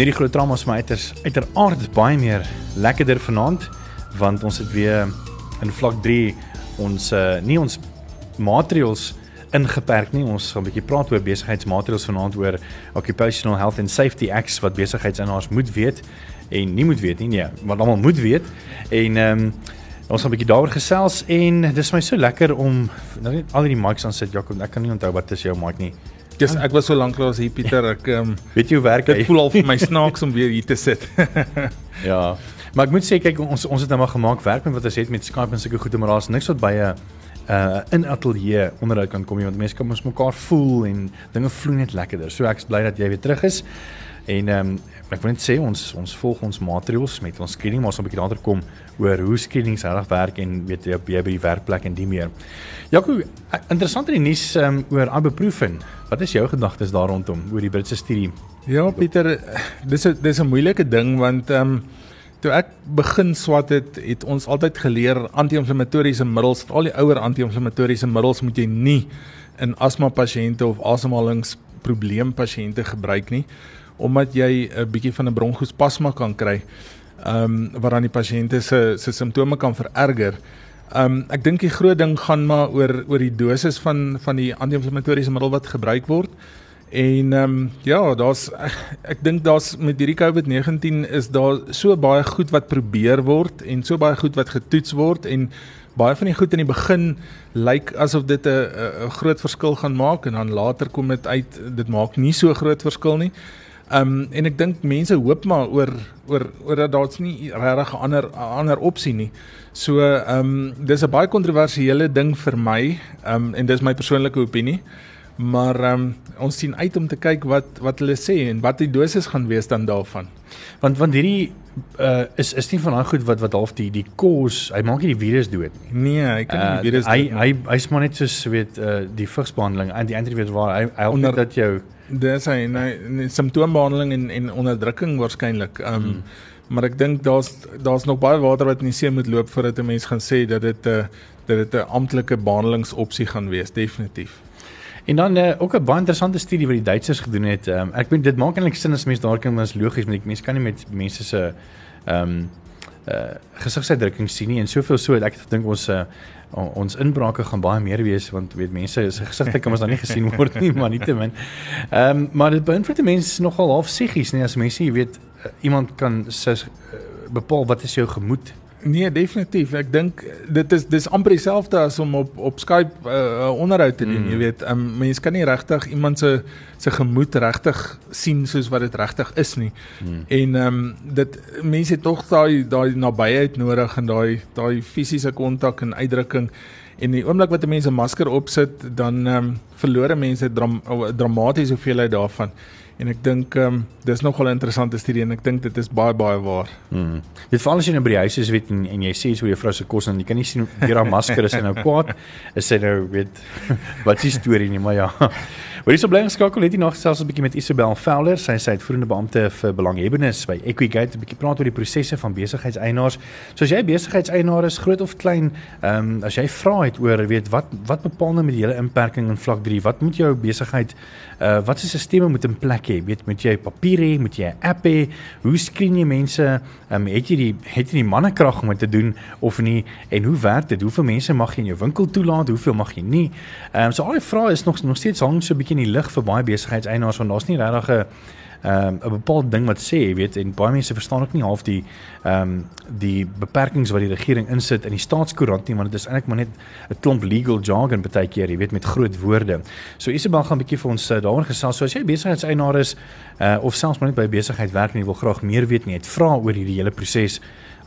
Hierdie groot trauma is vir my uiters uiteraard baie meer lekkerder vanaand want ons het weer in vlak 3 ons uh, nie ons maatreëls ingeperk nie. Ons gaan 'n bietjie praat oor besigheidsmaatreëls vanaand oor Occupational Health and Safety Acts wat besigheidseienaars moet weet en nie moet weet nie, nee, maar almal moet weet. En ehm um, ons gaan 'n bietjie daaroor gesels en dis my so lekker om nou net al hierdie mics aan sit Jakob. Ek kan nie onthou wat is jou mic nie. Dis ek was so lank lank hier Pieter, ek um, weet jy hoe werk dit? Dit voel al vir my snaaks om weer hier te sit. ja. Maar ek moet sê kyk ons ons het nou maar gemaak werk met wat ons het met Skype en sulke goede maar daar's niks wat by 'n uh in ateljee onderhoud kan kom nie want mense kan ons mekaar voel en dinge vloei net lekkerder. So ek's bly dat jy weer terug is. En ehm um, ek wil net sê ons ons volg ons maatreëls met ons screening maar ons gaan 'n bietjie later kom oor hoe screenings reg werk en weet jy by die werkplek en die meer. Jaco, interessant in die nuus ehm um, oor ibuprofen. Wat is jou gedagtes daar rondom oor die Britse studie? Ja, Pieter, dis 'n dis 'n moeilike ding want ehm um, toe ek begin swat het, het ons altyd geleer anti-inflammatoriese middels, al die ouer anti-inflammatoriese middels moet jy nie in asma pasiënte of asemhalingsprobleem pasiënte gebruik nie omdat jy 'n bietjie van 'n bronkospasma kan kry. Ehm um, wat dan die pasiënte se se simptome kan vererger. Ehm um, ek dink die groot ding gaan maar oor oor die dosis van van die anti-inflammatoriese middel wat gebruik word. En ehm um, ja, daar's ek, ek dink daar's met hierdie COVID-19 is daar so baie goed wat probeer word en so baie goed wat getoets word en baie van die goed in die begin lyk asof dit 'n groot verskil gaan maak en dan later kom dit uit dit maak nie so groot verskil nie. Ehm um, en ek dink mense hoop maar oor oor oor dat daar's nie regtig 'n ander ander opsie nie. So ehm um, dis 'n baie kontroversiële ding vir my. Ehm um, en dis my persoonlike opinie. Maar ehm um, ons sien uit om te kyk wat wat hulle sê en wat die dosis gaan wees dan daarvan. Want want hierdie uh is is nie van daai goed wat wat half die die kos, hy maak nie die virus dood nie. Nee, hy kan nie die virus uh, dood. Hy hy hy's maar net soos weet uh die vigsbehandeling en die antivirus waar hy hy onder dat jou dis hy nee simptoombehandeling en en onderdrukking waarskynlik. Ehm um, hmm. maar ek dink daar's daar's nog baie water wat in die see moet loop voordat 'n mens gaan sê dat dit 'n uh, dat dit 'n amptelike behandelingsopsie gaan wees definitief. En dan uh, ook 'n baie interessante studie wat die Duitsers gedoen het. Um, ek weet dit maak eintlik sin as mense daar kan mens logies met mense kan nie met mense se ehm um, uh gesigsuitdrukking sien nie en soveel so ek dink ons uh, ons inbrake gaan baie meer wees want weet mense se gesigte kan ons dan nie gesien word nie maar nietemin. Ehm um, maar dit beïnvloed mense nogal half psigies nie as mense jy weet uh, iemand kan se uh, bepaal wat is jou gemoed Nee, definitief. Ek dink dit is dis amper dieselfde as om op op Skype 'n uh, onderhoud te doen, mm. jy weet. Um, mens kan nie regtig iemand se se gemoed regtig sien soos wat dit regtig is nie. Mm. En ehm um, dit mense het tog daai daai nabyheid nodig en daai daai fisiese kontak en uitdrukking. En die oomblik wat 'n mens 'n masker opsit, dan ehm um, verloor mense dram, dramaties hoeveelheid daarvan. En ek dink ehm um, dis nogal 'n interessante studie en ek dink dit is baie baie waar. Mm. Dit veral as jy nou by die huis is weet en, en jy sê so jou vrou se kos en jy kan nie sien deur haar masker is hy nou kwaad. Is hy nou weet wat is die storie nie, maar ja. Maar hierso bly ons skakel net hier nog selfs 'n bietjie met Isabel Fowler, sy is uitvoerende beampte vir belanghebbendes by Equigate, 'n bietjie praat oor die prosesse van besigheidseienaars. So as jy besigheidseienaar is, groot of klein, ehm um, as jy vra het oor weet wat wat bepaal nou met die hele inperking in vlak 3, wat moet jou besigheid uh wat se sisteme moet in plek hê? Weet moet jy papier hê, moet jy 'n app hê? Hoe skreen jy mense? Ehm um, het jy die het jy die mannekrag om dit te doen of nie? En hoe werk dit? Hoeveel mense mag jy in jou winkel toelaat? Hoeveel mag jy nie? Ehm um, so al die vrae is nog nog steeds hang so 'n bietjie in die lig vir baie besigheidseienaars want daar's nie regtig 'n ehm, 'n um, bepaalde ding wat sê, jy weet, en baie mense verstaan ook nie half die ehm um, die beperkings wat die regering insit in die staatskoerant nie, want dit is eintlik maar net 'n klomp legal jargon baie keer, jy weet, met groot woorde. So Isabel gaan 'n bietjie vir ons uh, daaroor gesels. So as jy besigheidseienaar is uh, of selfs maar net by besigheid werk en jy wil graag meer weet nie, het vra oor hierdie hele proses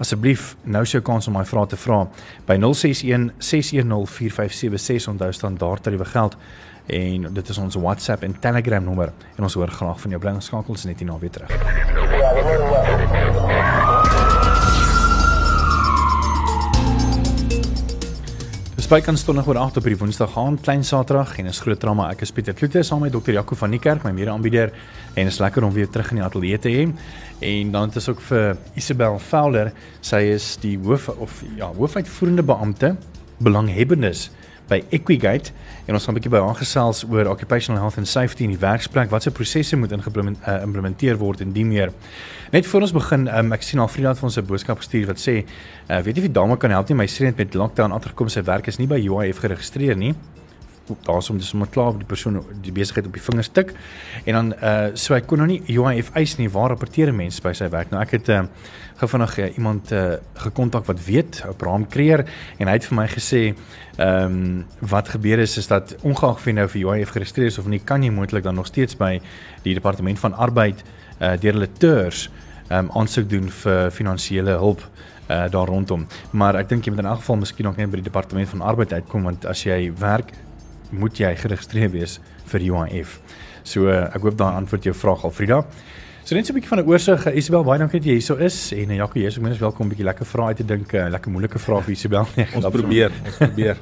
Asseblief, nou is jou kans om my vrae te vra by 061 610 4576 onthou standaard tariewe geld en dit is ons WhatsApp en Telegram nommer. En ons hoor graag van jou. Bly skakels net hier na weer terug. Spykans stond nog oor 8 op die Woensdag aand, klein Saterdag en is groot drama. Ek is Pieter Kloete saam met Dr. Jaco van die kerk, my mede-aanbieder en is lekker om weer terug in die ateljee te hê. En dan het ons ook vir Isabel Fowler, sy is die hoof of ja, hoofuitvoerende beampte belanghebbendes by Equigate en ons gaan 'n bietjie by haar gesels oor occupational health and safety in die werksplek, watse prosesse moet geïmplementeer uh, word en die meer. Net voor ons begin, um, ek sien Alfreda het vir ons 'n boodskap gestuur wat sê, uh, weet jy of die dame kan help nie? My sien met lockdown agterkom sy werk is nie by UIF geregistreer nie. Daarsom dis sommer klaar die persoon die besigheid op die vingers tik. En dan uh so hy kon nou nie UIF eis nie waar rapporteer mense by sy werk? Nou ek het uh, gou vinnig uh, iemand uh, gekontak wat weet Abraham Kreer en hy het vir my gesê ehm um, wat gebeur is is dat ongeag of jy nou vir UIF geregistreer is of nie kan jy moontlik dan nog steeds by die departement van arbeid uh deur hulle teurs ehm um, aansoek doen vir finansiële hulp uh daar rondom maar ek dink jy moet in elk geval miskien ook net by die departement van arbeid uitkom want as jy werk moet jy geregistreer wees vir UIF. So ek hoop daai antwoord jou vraag Alfrida. So net so 'n bietjie van 'n oorsig. Isabel, baie dankie dat jy hierso is en uh, Jaco, jy's ook minstens welkom 'n bietjie lekker vrae uit te dink, uh, lekker moeilike vrae vir Isabel. Nee, ons probeer, ons probeer.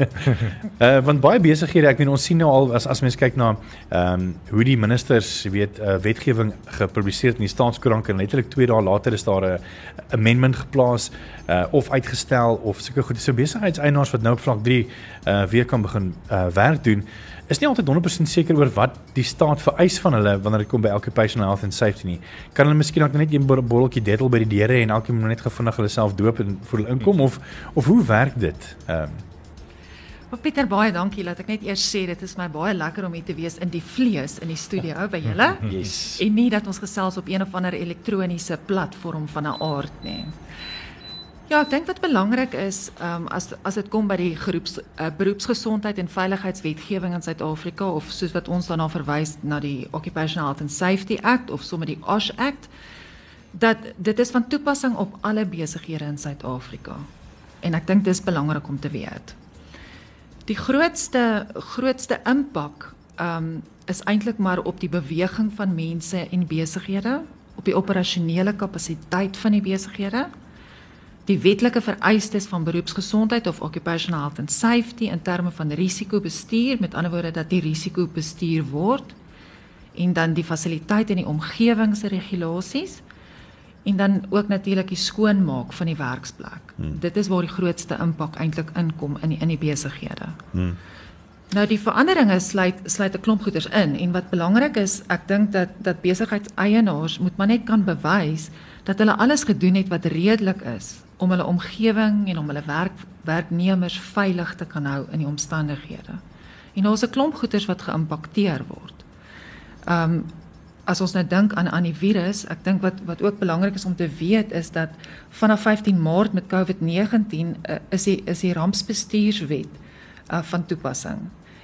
uh want baie besighede, ek meen ons sien nou al as as mens kyk na ehm um, hoe die ministers, weet, uh, wetgewing gepubliseer in die staatskoerant en letterlik 2 dae later is daar 'n amendment geplaas uh of uitgestel of sulke goed. So besigheidseienaars wat nou op vlak 3 uh weer kan begin uh werk doen is nie altyd 100% seker oor wat die staat vereis van hulle wanneer dit kom by occupational health and safety nie. Kan hulle miskien ook net 'n botteltjie dettel by die deure en elkeen moet net gevindig hulle self doop en vir hulle inkom of of hoe werk dit? Ehm um. Well, Pieter baie dankie dat ek net eers sê dit is my baie lekker om hier te wees in die vlees in die studio by julle. Yes. En nie dat ons gesels op een of ander elektroniese platform van 'n aard nie. Ja, ek dink wat belangrik is, ehm um, as as dit kom by die groeps uh, beroepsgesondheid en veiligheidswetgewing in Suid-Afrika of soos wat ons daarna verwys na die Occupational Health and Safety Act of sommer die OSH Act, dat dit is van toepassing op alle besighede in Suid-Afrika. En ek dink dis belangrik om te weet. Die grootste grootste impak ehm um, is eintlik maar op die beweging van mense en besighede, op die operasionele kapasiteit van die besighede die wetlike vereistes van beroepsgesondheid of occupational health and safety in terme van risikobestuur, met ander woorde dat die risiko bestuur word en dan die fasiliteite en die omgewingsregulasies en dan ook natuurlik die skoonmaak van die werksplek. Hmm. Dit is waar die grootste impak eintlik inkom in die, in die besighede. Hmm. Nou die veranderinge sluit sluit 'n klomp goeders in en wat belangrik is, ek dink dat dat besigheidseienaars moet maar net kan bewys dat hulle alles gedoen het wat redelik is om hulle omgewing en om hulle werk werknemers veilig te kan hou in die omstandighede. En daar's 'n klomp goeders wat geïmpakteer word. Um as ons nou dink aan aan die virus, ek dink wat wat ook belangrik is om te weet is dat vanaf 15 Maart met COVID-19 uh, is die is die rampsbestuurswet uh, van toepassing.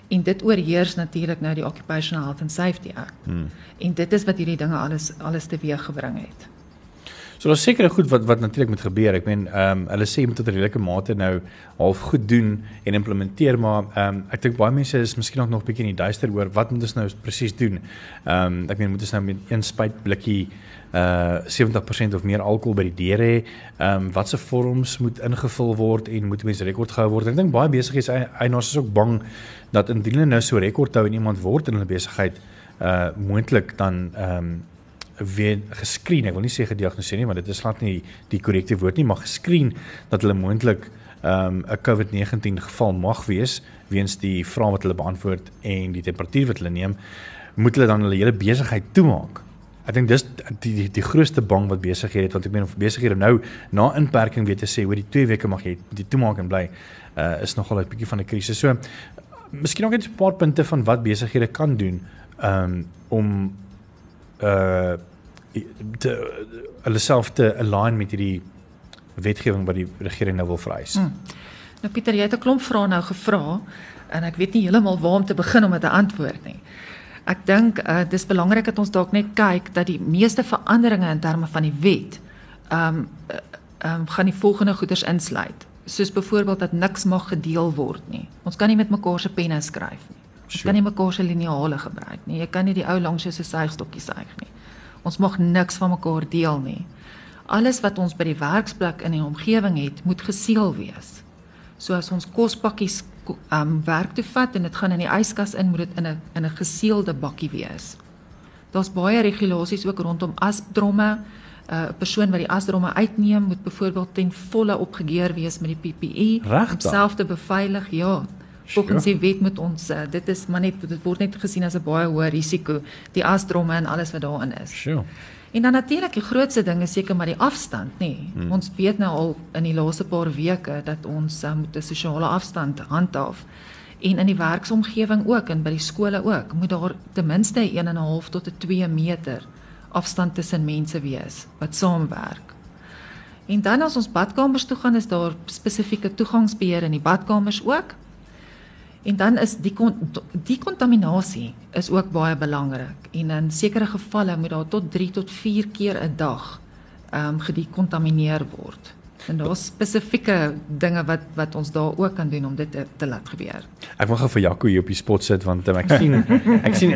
En dit oorheers natuurlik nou die Occupational Health and Safety Act. Hmm. En dit is wat hierdie dinge alles alles teweeggebring het. So daar's sekere goed wat wat natuurlik moet gebeur. Ek meen ehm um, hulle sê jy moet tot 'n redelike mate nou half goed doen en implementeer, maar ehm um, ek dink baie mense is miskien nog 'n bietjie in die duister oor wat moet ons nou presies doen. Ehm um, ek meen moet ons nou met een spuit blikkie uh 70% of meer alkohol by die deure hê. Ehm um, watse vorms moet ingevul word en moet mense rekord gehou word? Ek dink baie besighede eienaars is ook bang dat indien hulle nou so rekord hou en iemand word in hulle besigheid uh moontlik dan ehm um, weer geskreen. Ek wil nie sê gediagnoseer nie, want dit is glad nie die korrekte woord nie, maar geskreen dat hulle moontlik ehm, 'n um, COVID-19 geval mag wees weens die vrae wat hulle beantwoord en die temperatuur wat hulle neem, moet hulle dan hulle hele besigheid toemaak. Ek dink dis die die die grootste bang wat besighede het want ek meen of besighede nou na inperking weet te sê oor die 2 weke mag jy die toemaak en bly uh, is nogal 'n bietjie van 'n krisis. So miskien ook net 'n paar punte van wat besighede kan doen um, om uh te hulle self te align met hierdie wetgewing wat die regering nou wil vereis. Hmm. Nou Pieter, jy het 'n klomp vrae nou gevra en ek weet nie heeltemal waar om te begin om dit te antwoord nie. Ek dink uh dis belangrik dat ons dalk net kyk dat die meeste veranderinge in terme van die wet um ehm um, gaan die volgende goeders insluit. Soos byvoorbeeld dat niks mag gedeel word nie. Ons kan nie met mekaar se penne skryf nie. Jy kan nie mekaar se lineale gebruik nie. Jy kan nie die ou langs jou se suigstokkie suig nie. Ons mag niks van mekaar deel nie. Alles wat ons by die werksplek in die omgewing het, moet geseël wees. So as ons kospakkies um werk toe vat en dit gaan in die yskas in, moet dit in 'n in 'n geseëlde bakkie wees. Daar's baie regulasies ook rondom asdromme. 'n uh, persoon wat die asdromme uitneem, moet byvoorbeeld ten volle opgegeer wees met die PPE om self te beveilig. Ja, Volgens die wet moet ons uh, dit is maar net dit word net gesien as 'n baie hoë risiko, die asdromme en alles wat daarin is. Sjoe. En dan natuurlik die grootste ding is seker maar die afstand, nê. Nee. Hmm. Ons weet nou al in die laaste paar weke dat ons uh, moet 'n sosiale afstand handhaaf. En in die werksomgewing ook en by die skole ook, moet daar ten minste 1.5 tot 2 meter afstand tussen mense wees wat saamwerk. En dan as ons badkamers toe gaan, is daar spesifieke toegangsbeheer in die badkamers ook. En dan is die die kontaminasie is ook baie belangrik en in sekere gevalle moet daar tot 3 tot 4 keer 'n dag ehm um, gedekontamineer word. En daar's spesifieke dinge wat wat ons daar ook kan doen om dit te, te laat gebeur. Ek wil gou vir Jaco hier op die spot sit want um, ek sien ek sien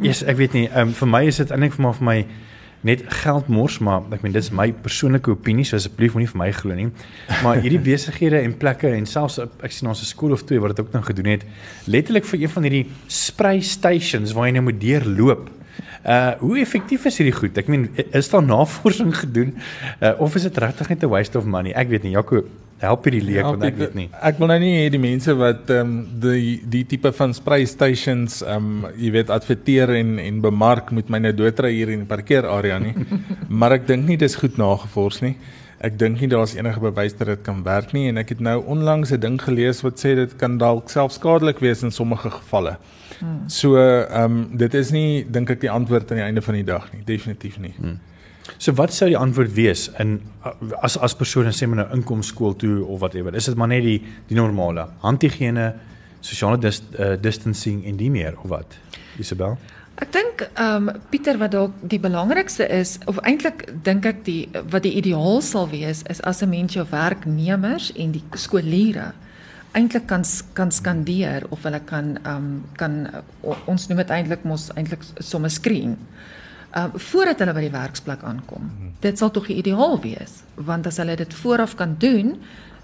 yes, ek weet nie, um, vir my is dit eintlik vir my vir my net geld mors, maar ek meen dis my persoonlike opinie, so asseblief moenie vir my glo nie. Maar hierdie besighede en plekke en selfs ek sien ons 'n skool of twee wat dit ook nou gedoen het, letterlik vir een van hierdie spray stations waar jy nou moet deurloop. Uh hoe effektief is hierdie goed? Ek meen is daar navorsing gedoen uh, of is dit regtig net 'n waste of money? Ek weet nie, Jaco, help hierdie leek ja, want ek weet nie. Ek wil nou nie hê die mense wat ehm um, die die tipe van spray stations ehm um, jy weet adverteer en en bemark moet my nou doodry hier in die parkeerarea nie. maar ek dink nie dis goed nagevors nie. Ek dink nie daar's enige bewys dat dit kan werk nie en ek het nou onlangs 'n ding gelees wat sê dit kan dalk self skadelik wees in sommige gevalle. Hmm. So ehm um, dit is nie dink ek die antwoord aan die einde van die dag nie, definitief nie. Hmm. So wat sou die antwoord wees in as as persone sê maar nou inkom skool toe of whatever. Is dit maar net die die normale handhigiëne, sosiale dis, uh, distancing en die meer of wat? Isabel? Ek dink ehm um, Pieter wat dalk die belangrikste is of eintlik dink ek die wat die ideaal sal wees is as 'n mens jou werknemers en die skooliere eintlik kan kan skandeer of hulle kan ehm um, kan ons noem dit eintlik mos eintlik somme skreen uh voordat hulle by die werksplek aankom. Hmm. Dit sal tog ideaal wees, want as hulle dit vooraf kan doen,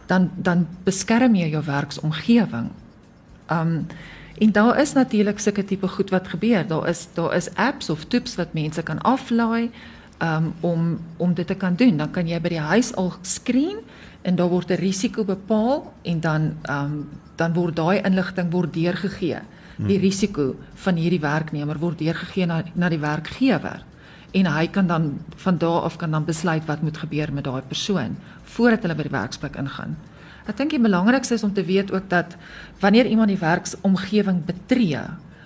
dan dan beskerm jy jou werksomgewing. Um en daar is natuurlik sulke tipe goed wat gebeur. Daar is daar is apps of tips wat mense kan aflaai um om om dit te kan doen. Dan kan jy by die huis al skreen en daar word 'n risiko bepaal en dan um dan word daai inligting word deurgegee die hmm. risiko van hierdie werknemer word deurgegee na na die werkgewer en hy kan dan van daar af kan dan besluit wat moet gebeur met daai persoon voordat hulle by die werksplek ingaan. Ek dink die belangrikste is om te weet ook dat wanneer iemand die werksomgewing betree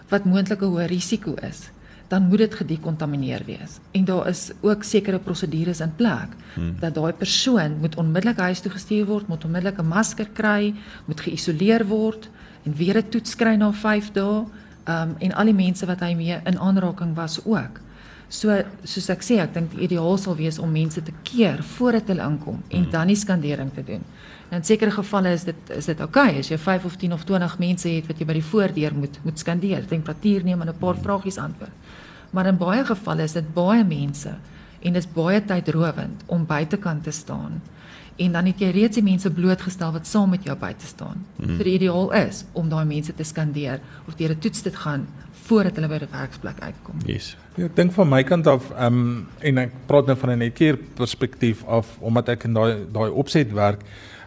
wat moontlik 'n hoë risiko is, dan moet dit gedekontamineer wees. En daar is ook sekere prosedures in plek hmm. dat daai persoon moet onmiddellik huis toe gestuur word, moet onmiddellik 'n masker kry, moet geïsoleer word en weer 'n toets kry na 5 dae. Um en al die mense wat hy mee in aanraking was ook. So soos ek sê, ek dink die ideaal sal wees om mense te keer voordat hulle inkom en hmm. dan die skandering te doen. In sekere gevalle is dit is dit oukei okay, as jy 5 of 10 of 20 mense het wat jy by die voordeur moet moet skandeer, temperatuur neem en 'n paar vragies antwoord. Maar in baie gevalle is dit baie mense en dit is baie tydrowend om buitekant te staan en dan het jy reeds die mense blootgestel wat saam met jou buite staan. Hmm. So die ideaal is om daai mense te skandeer of deur 'n toets te gaan voordat hulle by die werksplek uitkom. Yes. Ja, ek dink van my kant af ehm um, en ek praat nou van 'n netkeer perspektief af omdat ek in daai daai opset werk.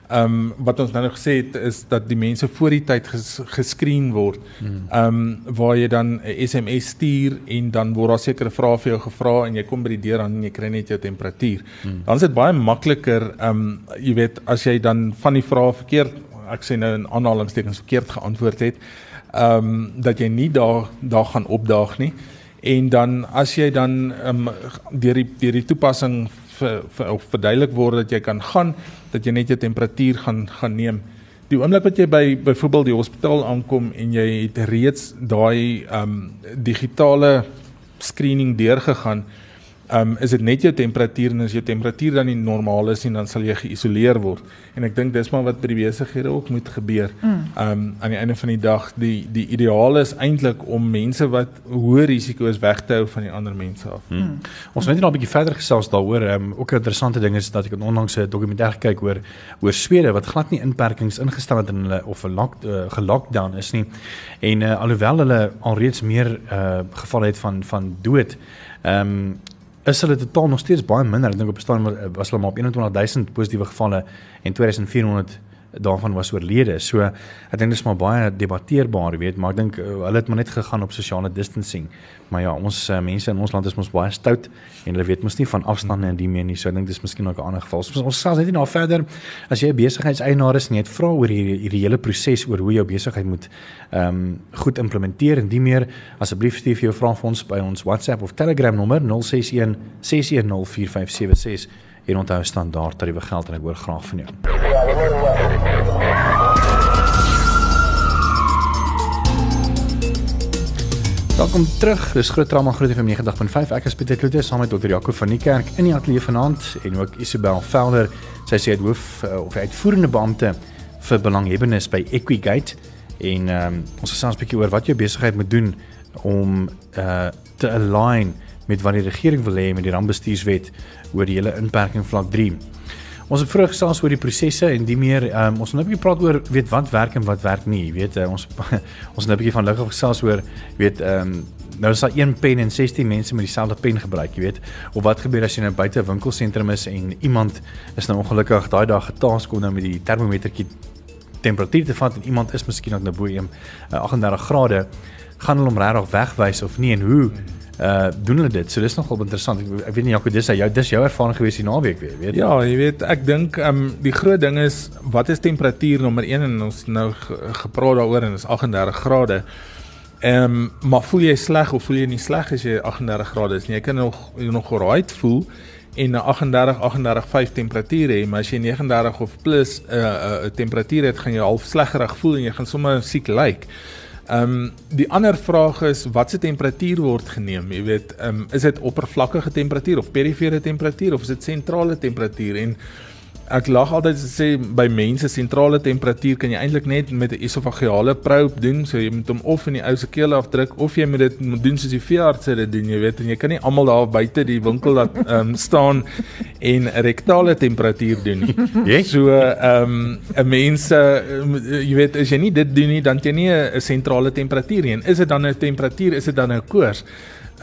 Ehm um, wat ons nou nog gesê het is dat die mense voor die tyd ges, geskreen word. Hmm. Ehm um, waar jy dan 'n SMS stuur en dan word daar sekere vrae vir jou gevra en jy kom by die deur aan en jy kry net jou temperatuur. Hmm. Dan is dit baie makliker ehm um, jy weet as jy dan van die vrae verkeerd ek sê nou in aanhalingstekens verkeerd geantwoord het, ehm um, dat jy nie daar daar gaan opdaag nie. En dan as jy dan ehm um, deur die deur die toepassing vir of verduidelik word dat jy kan gaan dat jy net jou temperatuur gaan gaan neem. Die oomblik wat jy by byvoorbeeld die hospitaal aankom en jy het reeds daai ehm um, digitale screening deurgegaan, um, is dit net jou temperatuur en as jou temperatuur dan nie normaal is nie dan sal jy geïsoleer word en ek dink dis maar wat by die besighede ook moet gebeur. Mm. Um aan die einde van die dag die die ideaal is eintlik om mense wat hoë risiko is weg te hou van die ander mense af. Mm. Mm. Ons het net nog 'n bietjie verder gesels daaroor. Um ook 'n interessante ding is dat ek onlangs 'n dokumentêr gekyk oor oor Swede wat glad nie inperkings ingestel het in hulle of 'n lock uh, gelockdown is nie. En uh, alhoewel hulle alreeds meer uh gevalle het van van dood Ehm um, is hulle totaal nog steeds baie minder. Ek dink op 'n stadium was hulle maar op 21000 positiewe gevalle en 2400 daarvan was oorlede. So ek dink dit is maar baie debatteerbaar, weet, maar ek dink uh, hulle het maar net gegaan op sosiale distancing. Maar ja, ons uh, mense in ons land is mos baie stout en hulle weet mos nie van afstande en die meer nie. So ek dink dis miskien ook 'n ander geval. So, ons sal net nie nou verder as jy 'n besigheidseienaar is en jy het vra oor hierdie hierdie hele proses oor hoe jou besigheid moet ehm um, goed implementeer en die meer asseblief stuur vir jou vrae vir ons by ons WhatsApp of Telegram nommer 061 610 4576 en onthou standaard tariewe geld en ek hoor graag van jou. Welkom terug. Dis Groot Trauma Groot FM 90.5. Ek is Pieter Kloete saam met Dr. Jaco van die kerk in die ateljee vanaand en ook Isabel Velder. Sy sê hy hoof uh, of uitvoerende beampte vir belanghebbendes by Equigate en um, ons gesels 'n bietjie oor wat jou besigheid moet doen om uh, te align met wat die regering wil hê met die rampbestuurswet oor die hele inperking vlak 3. Ons het vroeër gesels oor die prosesse en die meer um, ons nou 'n bietjie praat oor weet wat werk en wat werk nie, weet uh, ons ons nou 'n bietjie van lig gesels oor weet ehm um, nou is daar een pen en 16 mense met dieselfde pen gebruik, jy weet. Of wat gebeur as jy nou buite 'n winkelsentrum is en iemand is nou ongelukkig daai dag getask om nou met die termometertjie temperatuur te vat en iemand is miskien ook nou bo 'n 38 grade, gaan hulle hom regtig wegwys of nie en hoe uh doen hulle dit. So dis nogal interessant. Ek, ek weet nie Jaco dis jou dis jou ervaring gewees die naweek weer, weet jy? Ja, jy weet, ek dink ehm um, die groot ding is wat is temperatuur nommer 1 en ons nou gepraat daaroor en is 38 grade. Ehm um, maar voel jy sleg of voel jy nie sleg as jy 38 grade is nie? Jy kan nog jy nog right voel en 'n 38 38 5 temperatuur hê, maar as jy 39 of plus 'n uh, 'n uh, uh, temperatuur het, gaan jy half sleggerig voel en jy gaan sommer siek lyk. Like. Ehm um, die ander vraag is wat se temperatuur word geneem? Jy weet, ehm um, is dit oppervlakkige temperatuur of perifere temperatuur of is dit sentrale temperatuur en Ek lag altyd as sê by mense sentrale temperatuur kan jy eintlik net met 'n esofageale probe doen, so jy moet hom of in die ou se keel afdruk of jy moet dit doen soos die veeartse dit doen, jy weet, en jy kan nie almal daar buite die winkel laat ehm um, staan en rektale temperatuur doen nie. Yes. So ehm um, 'n mens uh, jy weet as jy nie dit doen nie, dan jy nie 'n sentrale temperatuur nie. En is dit dan 'n temperatuur, is dit dan 'n koors?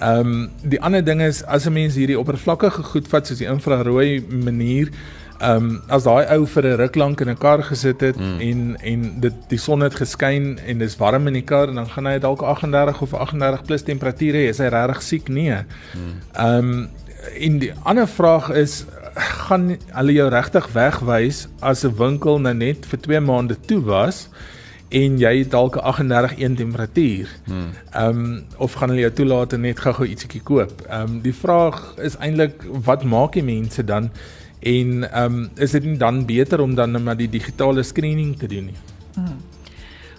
Ehm um, die ander ding is as 'n mens hierdie oppervlakkige goed vat soos die infrarooi manier Ehm um, as daai ou vir 'n ruk lank in 'n kar gesit het mm. en en dit die son het geskyn en dis warm in die kar en dan gaan hy dalk 38 of 38 plus temperatuur hê, is hy regtig siek? Nee. Mm. Ehm um, en die ander vraag is gaan hulle jou regtig wegwys as 'n winkel nou net vir 2 maande toe was? en jy het dalk 'n 38 1 temperatuur. Hmm. Ehm um, of gaan hulle jou toelaat en net gou-gou ietsiekie koop? Ehm um, die vraag is eintlik wat maak die mense dan En ehm um, is dit nie dan beter om dan maar die digitale screening te doen nie? Hmm.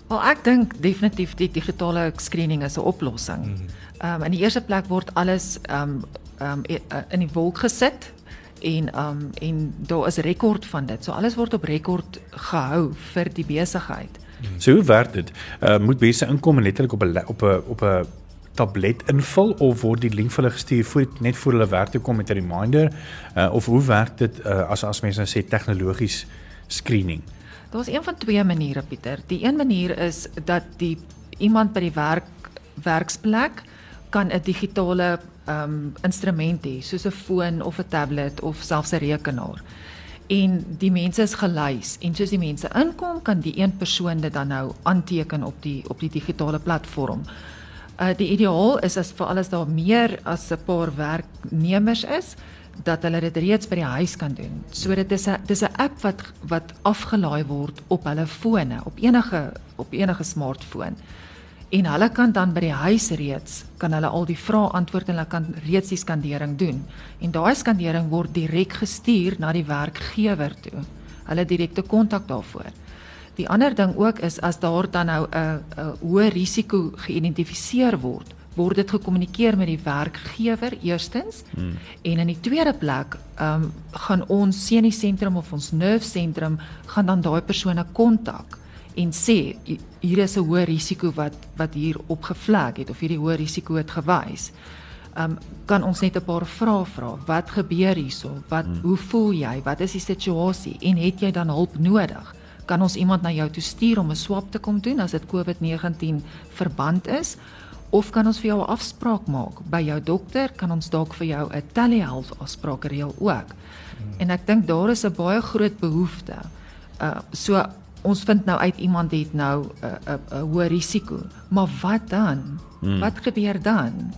Wel ek dink definitief die digitale screening is 'n oplossing. Hmm. Ehm um, in die eerste plek word alles ehm um, ehm um, in die wolk gesit en ehm um, en daar is rekord van dit. So alles word op rekord gehou vir die besigheid. Hmm. So hoe werk dit? Uh, moet mense inkom en letterlik op 'n op 'n op 'n tablet invul of word die link vir hulle gestuur voor net voor hulle werk toe kom met 'n reminder uh, of hoe werk dit uh, as as mense nou sê tegnologies screening? Daar's een van twee maniere Pieter. Die een manier is dat die iemand by die werk werksplek kan 'n digitale um, instrument hê soos 'n foon of 'n tablet of selfs 'n rekenaar. En die mense is gelys. En soos die mense inkom kan die een persoon dit dan nou aanteken op die op die digitale platform Uh die ideaal is as vir alles daar meer as 'n paar werknemers is dat hulle dit reeds by die huis kan doen. So dit is 'n dis 'n app wat wat afgelaai word op hulle fone, op enige op enige smartfoon. En hulle kan dan by die huis reeds kan hulle al die vrae antwoord en hulle kan reeds die skandering doen. En daai skandering word direk gestuur na die werkgewer toe. Hulle direkte kontak daarvoor. Die ander ding ook is as daar dan nou 'n 'n hoë risiko geïdentifiseer word, word dit gekommunikeer met die werkgewer eerstens. Hmm. En in die tweede plek, ehm um, gaan ons senie sentrum of ons nerve sentrum gaan dan daai persone kontak en sê hier is 'n hoë risiko wat wat hier opgevlek het of hierdie hoë risiko het gewys. Ehm um, kan ons net 'n paar vrae vra. Wat gebeur hierso? Wat hmm. hoe voel jy? Wat is die situasie? En het jy dan hulp nodig? Kan ons iemand na jou toe stuur om 'n swab te kom doen as dit COVID-19 verband is of kan ons vir jou 'n afspraak maak by jou dokter kan ons dalk vir jou 'n telehealth afspraak reël ook. Hmm. En ek dink daar is 'n baie groot behoefte Uh so ons vind nou uit iemand het nou 'n uh, 'n uh, uh, hoë risiko. Maar wat dan? Hmm. Wat gebeur dan?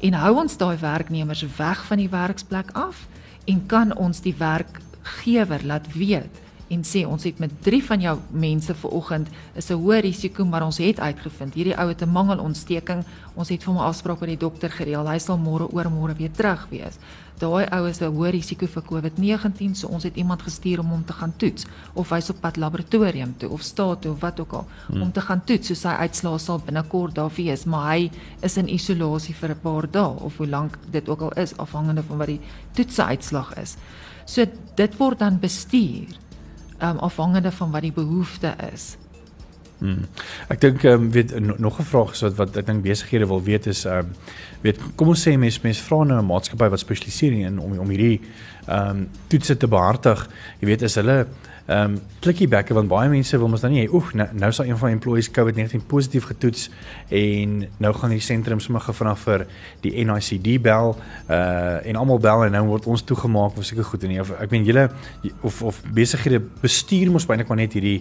En hou ons daai werknemers weg van die werksplek af en kan ons die werkgewer laat weet en sê ons het met 3 van jou mense vanoggend is 'n hoë risiko maar ons het uitgevind hierdie ou het 'n mangelontsteking. Ons het vir hom afspraak by die dokter gereël. Hy sal môre oor môre weer terug wees. Daai ou is 'n hoë risiko vir COVID-19 so ons het iemand gestuur om hom te gaan toets of hy's op pad laboratorium toe of staat toe of wat ook al hmm. om te gaan toets so sy uitslae sal binnekort daar wees maar hy is in isolasie vir 'n paar dae of hoe lank dit ook al is afhangende van wat die toetse uitslag is. So dit word dan bestuur um, afhangende van wat die behoefte is. Hmm. Ek dink ehm um, weet nog 'n vraag is wat wat ek dink besighede wil weet is ehm um, weet kom ons sê mense mense vra nou 'n maatskappy wat spesialiseer in om om hierdie ehm um, toetse te behartig. Jy weet is hulle ehm um, klikkie bekke want baie mense wil mos dan nie oef nou, nou sal een van employees COVID-19 positief getoets en nou gaan die sentrum sommer gevra vir die NICD bel uh en almal bel en nou word ons toegemaak of seker goed en nie, ek meen julle of of besighede bestuur mos baie net maar net hierdie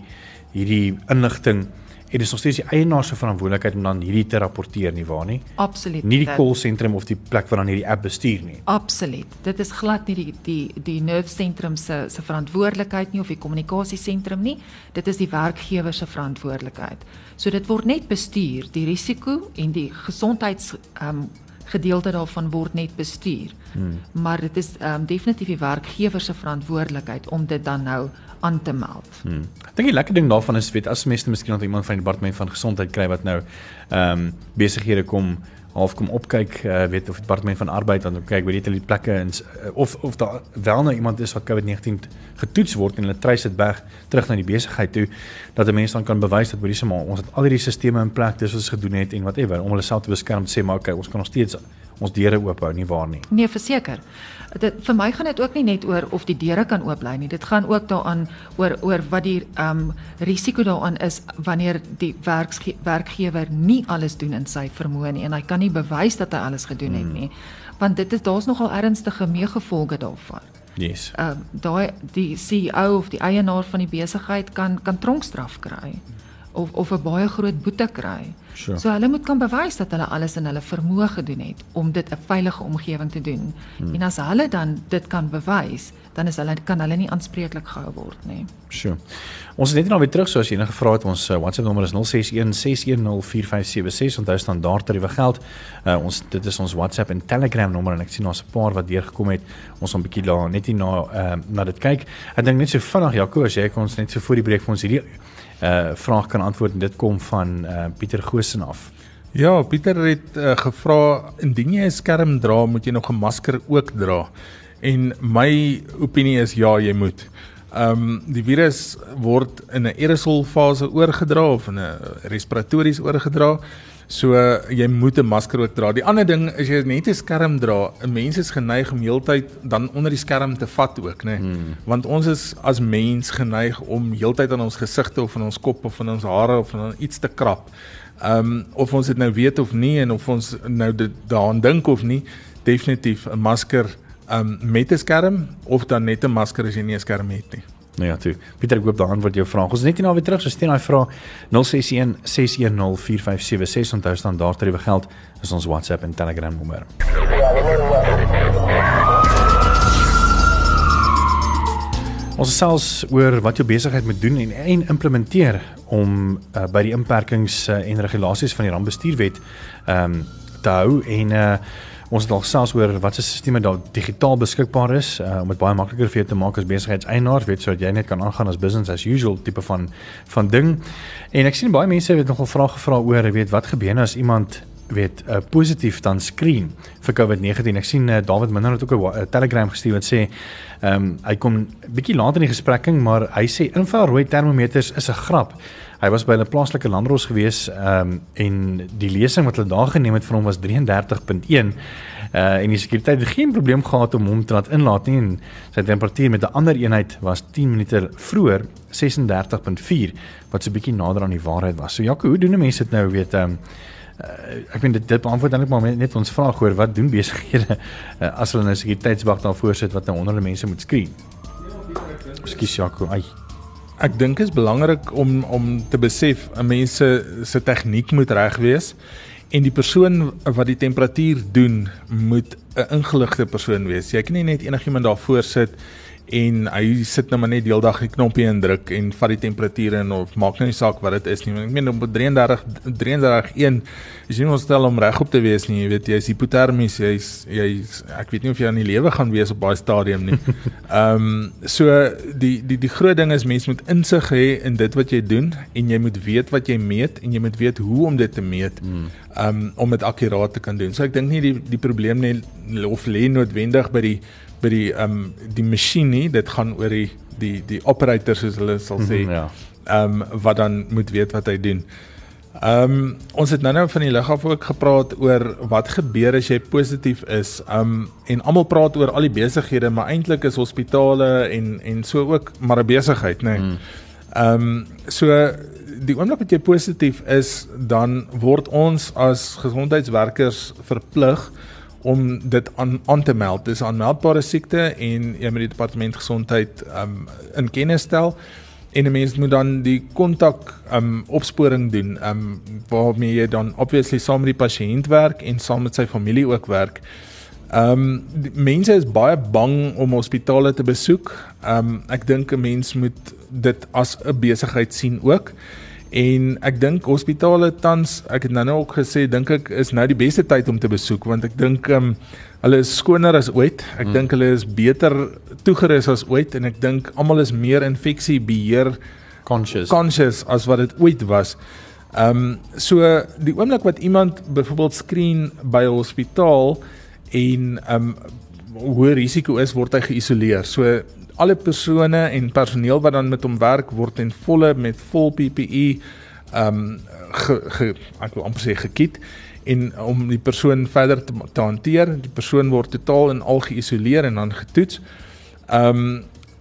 hierdie inligting En dit is nog steeds die eienaar se verantwoordelikheid om dan hierdie te rapporteer nie waar nie? Absoluut. Nie die call sentrum of die plek waar dan hierdie app bestuur nie. Absoluut. Dit is glad nie die die die nerve sentrum se se verantwoordelikheid nie of die kommunikasie sentrum nie. Dit is die werkgewer se verantwoordelikheid. So dit word net bestuur, die risiko en die gesondheids ehm um, gedeelte daarvan word net bestuur. Hmm. Maar dit is ehm um, definitief die werkgewer se verantwoordelikheid om dit dan nou aan te meld. Hmm. Ek dink die lekker ding daarvan is weet as mense miskien nog iemand van die departement van gesondheid kry wat nou ehm um, besighede kom half kom opkyk uh, weet of die departement van arbeid dan kyk weet jy die plekke en uh, of of daar wel nou iemand is wat COVID-19 getoets word en hulle treis dit weg terug na die besigheid toe dat 'n mens dan kan bewys dat hoorie se maar ons het al hierdie stelsels in plek dis wat ons gedoen het en whatever om hulle self te beskerm te sê maar okay ons kan nog steeds ons deure oop hou nie waar nie. Nee, verseker. Dit vir my gaan dit ook nie net oor of die deure kan oop bly nie. Dit gaan ook daaraan oor oor wat die ehm um, risiko daaraan is wanneer die werksge werkgewer nie alles doen in sy vermoë nie en hy kan nie bewys dat hy alles gedoen het hmm. nie. Want dit is daar's nogal ernstige meegevolge daarvan. Yes. Ehm um, daai die CEO of die eienaar van die besigheid kan kan tronkstraf kry of of 'n baie groot boete kry. Sure. So hulle moet kan bewys dat hulle alles in hulle vermoë gedoen het om dit 'n veilige omgewing te doen. Hmm. En as hulle dan dit kan bewys, dan is hulle kan hulle nie aanspreeklik gehou word nie. Sure. Ons is net nou weer terug so as enige vrae het ons uh, WhatsApp nommer is 0616104576 onthou standaard tariewe geld. Uh, ons dit is ons WhatsApp en Telegram nommer en ek sien daar's 'n paar wat deurgekom het. Ons gaan 'n bietjie daar net hier na uh, na dit kyk. Ek dink net so vinnig Jaco as jy ons net so voor die breek vir ons hierdie uh vraag kan antwoord en dit kom van uh Pieter Goosen af. Ja, Pieter het uh, gevra indien jy 'n skerm dra, moet jy nog 'n masker ook dra. En my opinie is ja, jy moet. Ehm um, die virus word in 'n aerosol fase oorgedra of in 'n respiratories oorgedra. So uh, jy moet 'n masker ook dra. Die ander ding is jy net 'n skerm dra. 'n Mens is geneig om heeltyd dan onder die skerm te vat ook, né? Nee? Hmm. Want ons is as mens geneig om heeltyd aan ons gesigte of aan ons kop of aan ons hare of aan iets te krap. Ehm um, of ons dit nou weet of nie en of ons nou dit daaraan dink of nie, definitief 'n masker ehm um, met 'n skerm of dan net 'n masker as jy nie 'n skerm het nie. Nou ja, toe. Pieter, ek hoop daai antwoord jou vraag. Ons net nie nou weer terug, so steen daai vraag 061 610 4576 onthou staan daar ter geld is ons WhatsApp en Telegram nommer. Ons selfs oor wat jou besigheid moet doen en en implementeer om uh, by die inperkings uh, en regulasies van die rampbestuurwet ehm um, te hou en uh Ons het al selfs oor wat se stelsels daar digitaal beskikbaar is uh, om dit baie makliker vir jou te maak as besigheidseienaar, weet sodat jy net kan aangaan as business as usual tipe van van ding. En ek sien baie mense het nogal vrae gevra oor, weet wat gebeur nou as iemand weet uh, positief dan skreen vir COVID-19. Ek sien uh, David Minder het ook 'n uh, Telegram gestuur wat sê ehm um, hy kom bietjie later in die gesprekking, maar hy sê infrarooi termometers is 'n grap. Hy was by 'n plaaslike landros gewees ehm um, en die lesing wat hulle daar geneem het vir hom was 33.1 uh en die sekuriteit het geen probleem gehad om hom te laat inlaat nie en sy temperatuur met 'n ander eenheid was 10 minute vroeër 36.4 wat so 'n bietjie nader aan die waarheid was. So Jaco, hoe doen mense dit nou weet ehm um, uh, ek vind dit dit beantwoord eintlik maar net ons vraag oor wat doen besighede uh, as hulle 'n sekuriteitswag daarvoor sit wat nou onder hulle mense moet skree. Ekskuus Jaco, ai. Ek dink is belangrik om om te besef 'n mens se se tegniek moet reg wees en die persoon wat die temperatuur doen moet 'n ingeligte persoon wees. Jy kan nie net enigiemand daar voor sit en hy sit nou maar net deeldag die knoppie indruk en vat die temperature en of maak nou nie saak wat dit is nie. Ek meen op 33 331 is nie ons stel om regop te wees nie. Jy weet jy is hipotermies, jy's jy's ek weet nie of jy aan die lewe gaan wees op daai stadium nie. Ehm um, so die die die groot ding is mense moet insig hê in dit wat jy doen en jy moet weet wat jy meet en jy moet weet hoe om dit te meet. Hmm. Ehm um, om dit akkuraat te kan doen. So ek dink nie die die probleem net of lê noodwendig by die by die ehm um, die masjien nie, dit gaan oor die die die operator soos hulle sal sê. Mhm, ja. Ehm um, wat dan moet weet wat hy doen. Ehm um, ons het nou-nou van die lig af ook gepraat oor wat gebeur as jy positief is. Ehm um, en almal praat oor al die besighede, maar eintlik is hospitale en en so ook maar 'n besigheid, nê. Nee. Ehm um, so die oomblik wat jy positief is, dan word ons as gesondheidswerkers verplig om dit aan aan te meld. Dis 'n aanmeldbare siekte en jy moet die departement gesondheid um in kennis stel en 'n mens moet dan die kontak um opsporing doen um waarmee jy dan obviously saam met die pasiënt werk en saam met sy familie ook werk. Um mense is baie bang om hospitale te besoek. Um ek dink 'n mens moet dit as 'n besigheid sien ook. En ek dink hospitale tans, ek het nou-nou ook gesê, dink ek is nou die beste tyd om te besoek want ek dink ehm um, hulle is skoner as ooit. Ek hmm. dink hulle is beter toegerus as ooit en ek dink almal is meer infeksie beheer conscious conscious as wat dit ooit was. Ehm um, so die oomblik wat iemand byvoorbeeld skreen by 'n hospitaal en ehm um, hoë risiko is, word hy geïsoleer. So alle persone en personeel wat dan met hom werk word en volle met vol PPE ehm um, ge, ge, ek wil amper sê gekiet en om die persoon verder te, te hanteer, die persoon word totaal en al geïsoleer en dan getoets. Ehm um,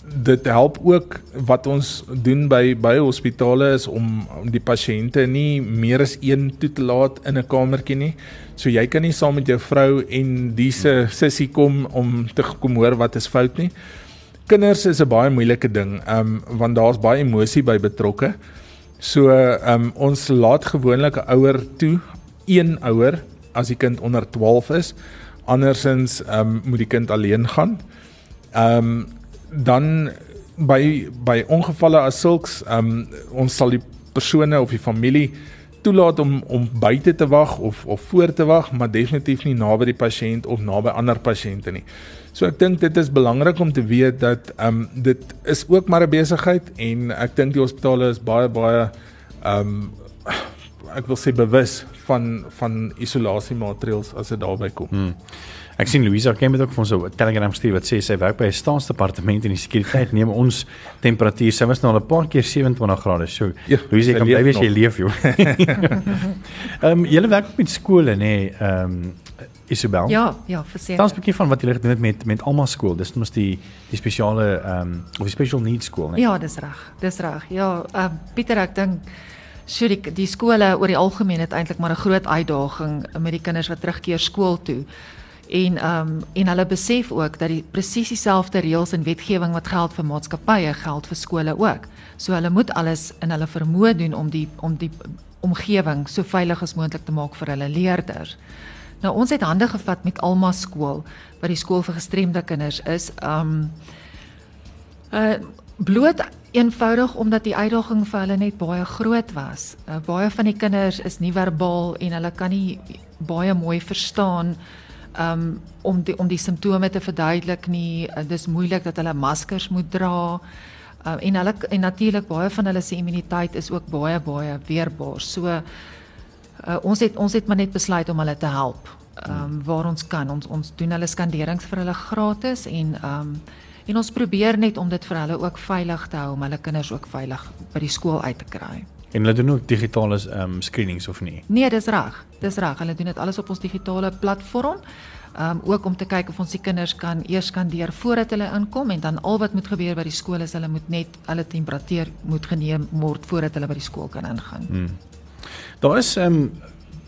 dit help ook wat ons doen by by hospitale is om om die pasiënte nie meer as een toe te laat in 'n kamertjie nie. So jy kan nie saam met jou vrou en diese sussie kom om te kom hoor wat is fout nie kinders is 'n baie moeilike ding, ehm um, want daar's baie emosie by betrokke. So ehm um, ons laat gewoonlik 'n ouer toe, een ouer as die kind onder 12 is. Andersins ehm um, moet die kind alleen gaan. Ehm um, dan by by ongevalle as sulks ehm um, ons sal die persone of die familie toelaat om om buite te wag of of voor te wag, maar definitief nie naby die pasiënt of naby ander pasiënte nie. So ek dink dit is belangrik om te weet dat ehm um, dit is ook maar 'n besigheid en ek dink die hospitale is baie baie ehm um, ek wil sê bewus van van isolasiemaatreëls as dit daarby kom. Hmm. Ek sien Louisa ken met ook van so 'n Telegram stuur wat sê sy werk by 'n staatsdepartement en die sekuriteit neem ons temperatuur. Sy was nou al 'n paar keer 27 grade. So ja, Louisa kan bly wees jy leef jou. Ehm um, jy werk met skole nê, nee, ehm um, Isabel. Ja, ja, verseker. Tans 'n bietjie van wat jy gedoen het met met Alma skool. Dis mos die die spesiale ehm um, of die special needs skool, né? Ja, dis reg. Dis reg. Ja, ehm uh, Pieter, ek dink So die die skole oor die algemeen het eintlik maar 'n groot uitdaging met die kinders wat terugkeer skool toe en ehm um, en hulle besef ook dat die presies dieselfde reëls en wetgewing wat geld vir maatskappye geld vir skole ook. So hulle moet alles in hulle vermoë doen om die om die omgewing so veilig as moontlik te maak vir hulle leerders. Nou ons het hande gevat met Alma skool wat die skool vir gestremde kinders is. Um, uh bloot eenvoudig omdat die uitdaging vir hulle net baie groot was. Uh, baie van die kinders is nie verbaal en hulle kan nie baie mooi verstaan um, om die om die simptome te verduidelik nie. Uh, dis moeilik dat hulle maskers moet dra. Uh, en hulle en natuurlik baie van hulle se immuniteit is ook baie baie weerbaar. So uh, ons het ons het maar net besluit om hulle te help. Ehm um, waar ons kan. Ons ons doen hulle skanderings vir hulle gratis en ehm um, en ons probeer net om dit vir hulle ook veilig te hou om hulle kinders ook veilig by die skool uit te kry. En hulle doen ook digitale ehm um, screenings of nie? Nee, dis reg. Dis reg. Hulle doen dit alles op ons digitale platform. Um ook om te kyk of ons die kinders kan eers kan deur voordat hulle inkom en dan al wat moet gebeur by die skool is hulle moet net hulle temperatuur moet geneem word voordat hulle by die skool kan ingaan. Hmm. Daar is ehm um,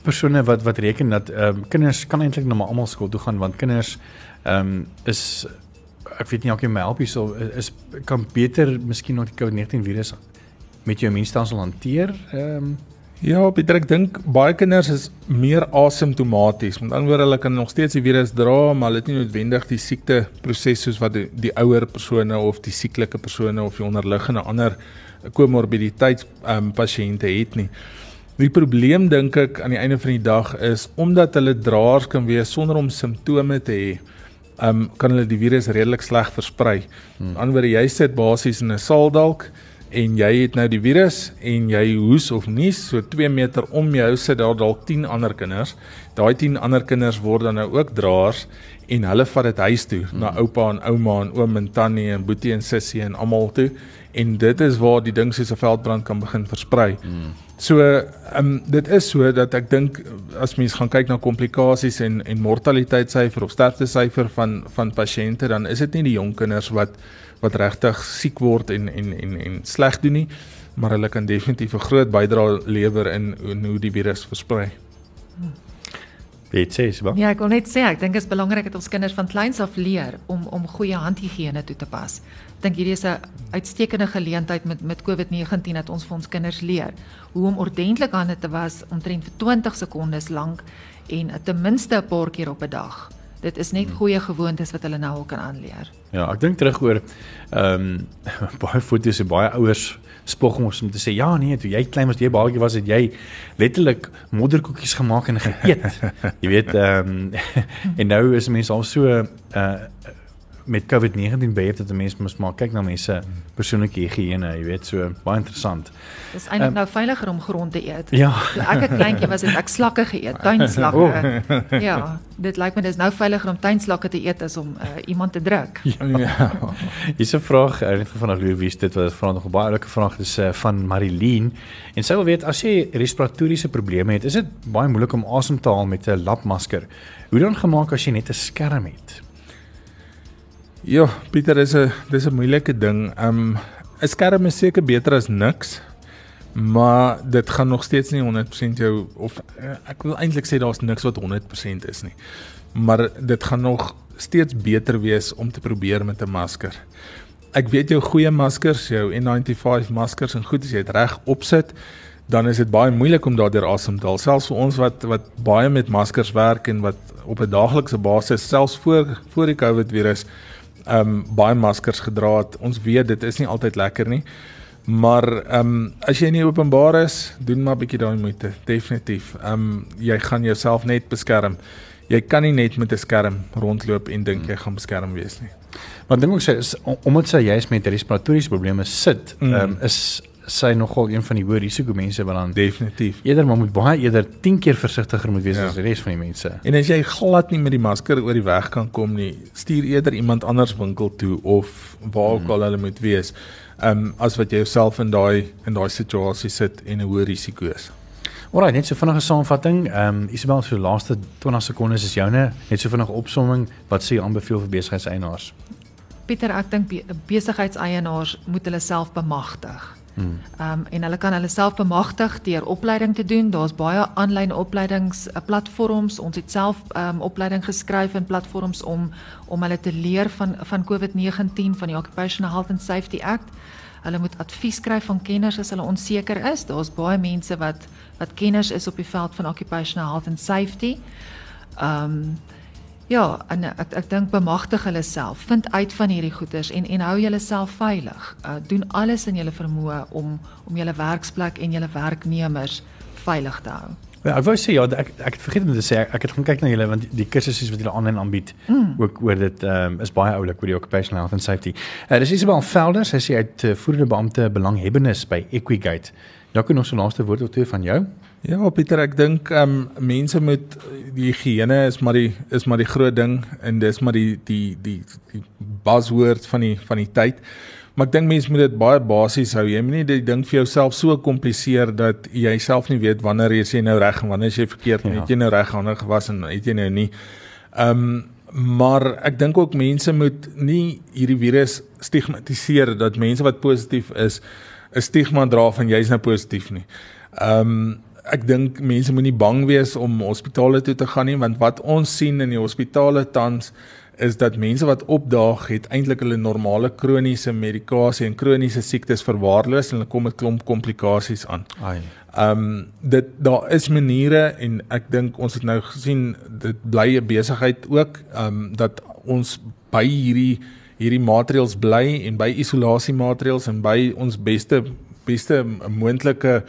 persone wat wat reken dat ehm um, kinders kan eintlik nou maar almal skool toe gaan want kinders ehm um, is ek weet nie of jy my help hierso is kan beter miskien nog die COVID-19 virus met jou immuunstelsel hanteer. Ehm um, Ja, Pieter, ek dink baie kinders is meer asymptomaties. Met ander woorde, hulle kan nog steeds die virus dra, maar hulle het nie noodwendig die siekte proses soos wat die, die ouer persone of die sieklike persone of die onderliggende ander komorbiditeits ehm um, pasiënte het nie. Die probleem dink ek aan die einde van die dag is omdat hulle draers kan wees sonder om simptome te hê, um, kan hulle die virus redelik sleg versprei. Hmm. Anderswoorde jy sit basies in 'n saal dalk en jy het nou die virus en jy hoes of nies so 2 meter om jou sit daar dalk 10 ander kinders. Daai 10 ander kinders word dan nou ook draers en hulle vat dit huis toe mm. na oupa en ouma en oom en tannie en boetie en sussie en almal toe en dit is waar die ding soos 'n veldbrand kan begin versprei. Mm. So, ehm um, dit is so dat ek dink as mens gaan kyk na komplikasies en en mortaliteitssyfer of sterftesyfer van van pasiënte dan is dit nie die jong kinders wat wat regtig siek word en en en en sleg doen nie, maar hulle kan definitief 'n groot bydrae lewer in, in hoe die virus versprei. Dit sê se. Ja, ek wil net sê ek dink dit is belangrik dat ons kinders van kleins af leer om om goeie handhigiëne toe te pas. Dink hierdie is 'n uitstekende geleentheid met met COVID-19 dat ons vir ons kinders leer hoe om ordentlik hande te was omtrent vir 20 sekondes lank en ten minste 'n paar keer op 'n dag. Dit is net hmm. goeie gewoontes wat hulle nou al kan aanleer. Ja, ek dink terug oor ehm um, baie foto's en baie ouers spog ons om te sê ja nee, toe jy klein was, jy baadjie was, het jy letterlik modderkoekies gemaak en geëet. jy weet ehm um, en nou is mense al so uh met COVID-19 beheer dat mense moet maar kyk na mense persoonlike higiëne, jy weet, so baie interessant. Dis eintlik um, nou veiliger om grond te eet. Ja. Ek 'n kleintjie was dit ek slakke geëet, tuinslakke. Oh. Ja, dit lyk my dis nou veiliger om tuinslakke te eet as om uh, iemand te druk. Ja. ja. Hier's 'n vraag, ek het vanaand weer wie dit was, vra nog 'n baie oulike vraag, dis uh, van Marilien en sy wil weet as jy respiratoriese probleme het, is dit baie moeilik om asem te haal met 'n lapmasker. Hoe dan gemaak as jy net 'n skerm het? Ja, Pieter, dis 'n dis 'n moeilike ding. Um 'n skerm is seker beter as niks. Maar dit gaan nog steeds nie 100% jou of eh, ek wil eintlik sê daar's niks wat 100% is nie. Maar dit gaan nog steeds beter wees om te probeer met 'n masker. Ek weet jou goeie maskers, jou N95 maskers en goed as jy dit reg opsit, dan is dit baie moeilik om daardeur asem te haal. Selfs vir ons wat wat baie met maskers werk en wat op 'n daaglikse basis selfs voor voor die COVID virus um baie maskers gedra het. Ons weet dit is nie altyd lekker nie. Maar um as jy in die openbaar is, doen maar 'n bietjie daai moeite, definitief. Um jy gaan jouself net beskerm. Jy kan nie net met 'n skerm rondloop en dink jy gaan beskerm wees nie. Want dink ek sê is omdat sy juist met respiratoriese probleme sit, mm. um is sy nogal een van die hoë risiko mense wat dan definitief eerder maar moet baie eerder 10 keer versigtiger moet wees ja. as die res van die mense. En as jy glad nie met die masker oor die weg kan kom nie, stuur eerder iemand anders winkel toe of waar ook hmm. al hulle moet wees. Um as wat jy jouself in daai in daai situasie sit en 'n hoë risiko is. Alraai, net so vinnige saamvatting. Ehm um, Isabel so laaste 20 sekondes is joune. Net so vinnige opsomming, wat sê jy aanbeveel vir besigheidseienaars? Pieter, ek dink besigheidseienaars moet hulle self bemagtig. Ehm um, en hulle kan hulle self bemagtig deur opleiding te doen. Daar's baie aanlyn opleidings uh, platforms. Ons het self ehm um, opleiding geskryf in platforms om om hulle te leer van van COVID-19 van die Occupational Health and Safety Act. Hulle moet advies skryf van kenners as hulle onseker is. Daar's baie mense wat wat kenners is op die veld van occupational health and safety. Ehm um, Ja, en ek ek dink bemagtig hulle self. Vind uit van hierdie goeters en en hou jouself veilig. Uh doen alles in jou vermoë om om jou werksplek en jou werknemers veilig te hou. Ja, ek wou sê ja, ek ek het vergeet om te sê ek het gaan kyk na julle want die kursusse wat julle aanlyn aanbied mm. ook oor dit ehm um, is baie oulik oor die occupational health and safety. Uh dis Isabel Velders, sy sê uit uh, voerende beampte belanghebbenes by Equigate. Jakkie nog so laaste woord of twee van jou? Ja, Pieter, ek dink ehm um, mense met die higiëne is maar die is maar die groot ding en dis maar die die die die buzzword van die van die tyd. Maar ek dink mense moet dit baie basies hou. Jy moet nie die ding vir jouself so kompliseer dat jy self nie weet wanneer jy nou reg en wanneer jy verkeerd ja. het jy nou reg hande gewas en het jy nou nie. Ehm um, maar ek dink ook mense moet nie hierdie virus stigmatiseer dat mense wat positief is 'n stigma dra van jy's nou positief nie. Ehm um, ek dink mense moenie bang wees om hospitale toe te gaan nie want wat ons sien in die hospitale tans is dat mense wat opdaag het eintlik hulle normale kroniese medikasie en kroniese siektes verwaarloos en hulle kom met klomp komplikasies aan. Ai. Ehm um, dit daar is maniere en ek dink ons het nou gesien dit bly 'n besigheid ook ehm um, dat ons by hierdie hierdie maatreëls bly en by isolasiemaatreëls en by ons beste beste moontlike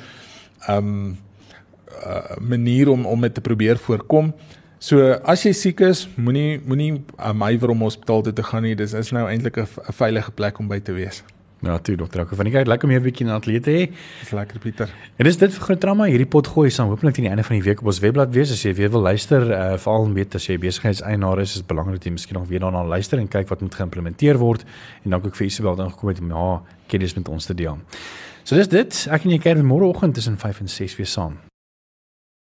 ehm um, uh, manier om om dit te probeer voorkom. So as jy siek is, moenie moenie amywer om hospitaal toe te gaan nie. Dis is nou eintlik 'n veilige plek om by te wees. Ja, toe dokter. Ek van die kyk lekker om hier 'n bietjie na atleet te hê. Dis lekker Pieter. En dis dit vir groot drama. Hierdie pot gooi sal hopelik teen die einde van die week op ons webblad wees as jy weer wil luister. Uh veral weet as jy besigheidseienaar is, is belangrik dat jy miskien nog weer daarna luister en kyk wat moet geïmplementeer word. En dan ook vir Isabel dan gekom het om ja, kennis met ons te deel. So dis dit. Ek en jy kyk môreoggend tussen 5 en 6 weer saam.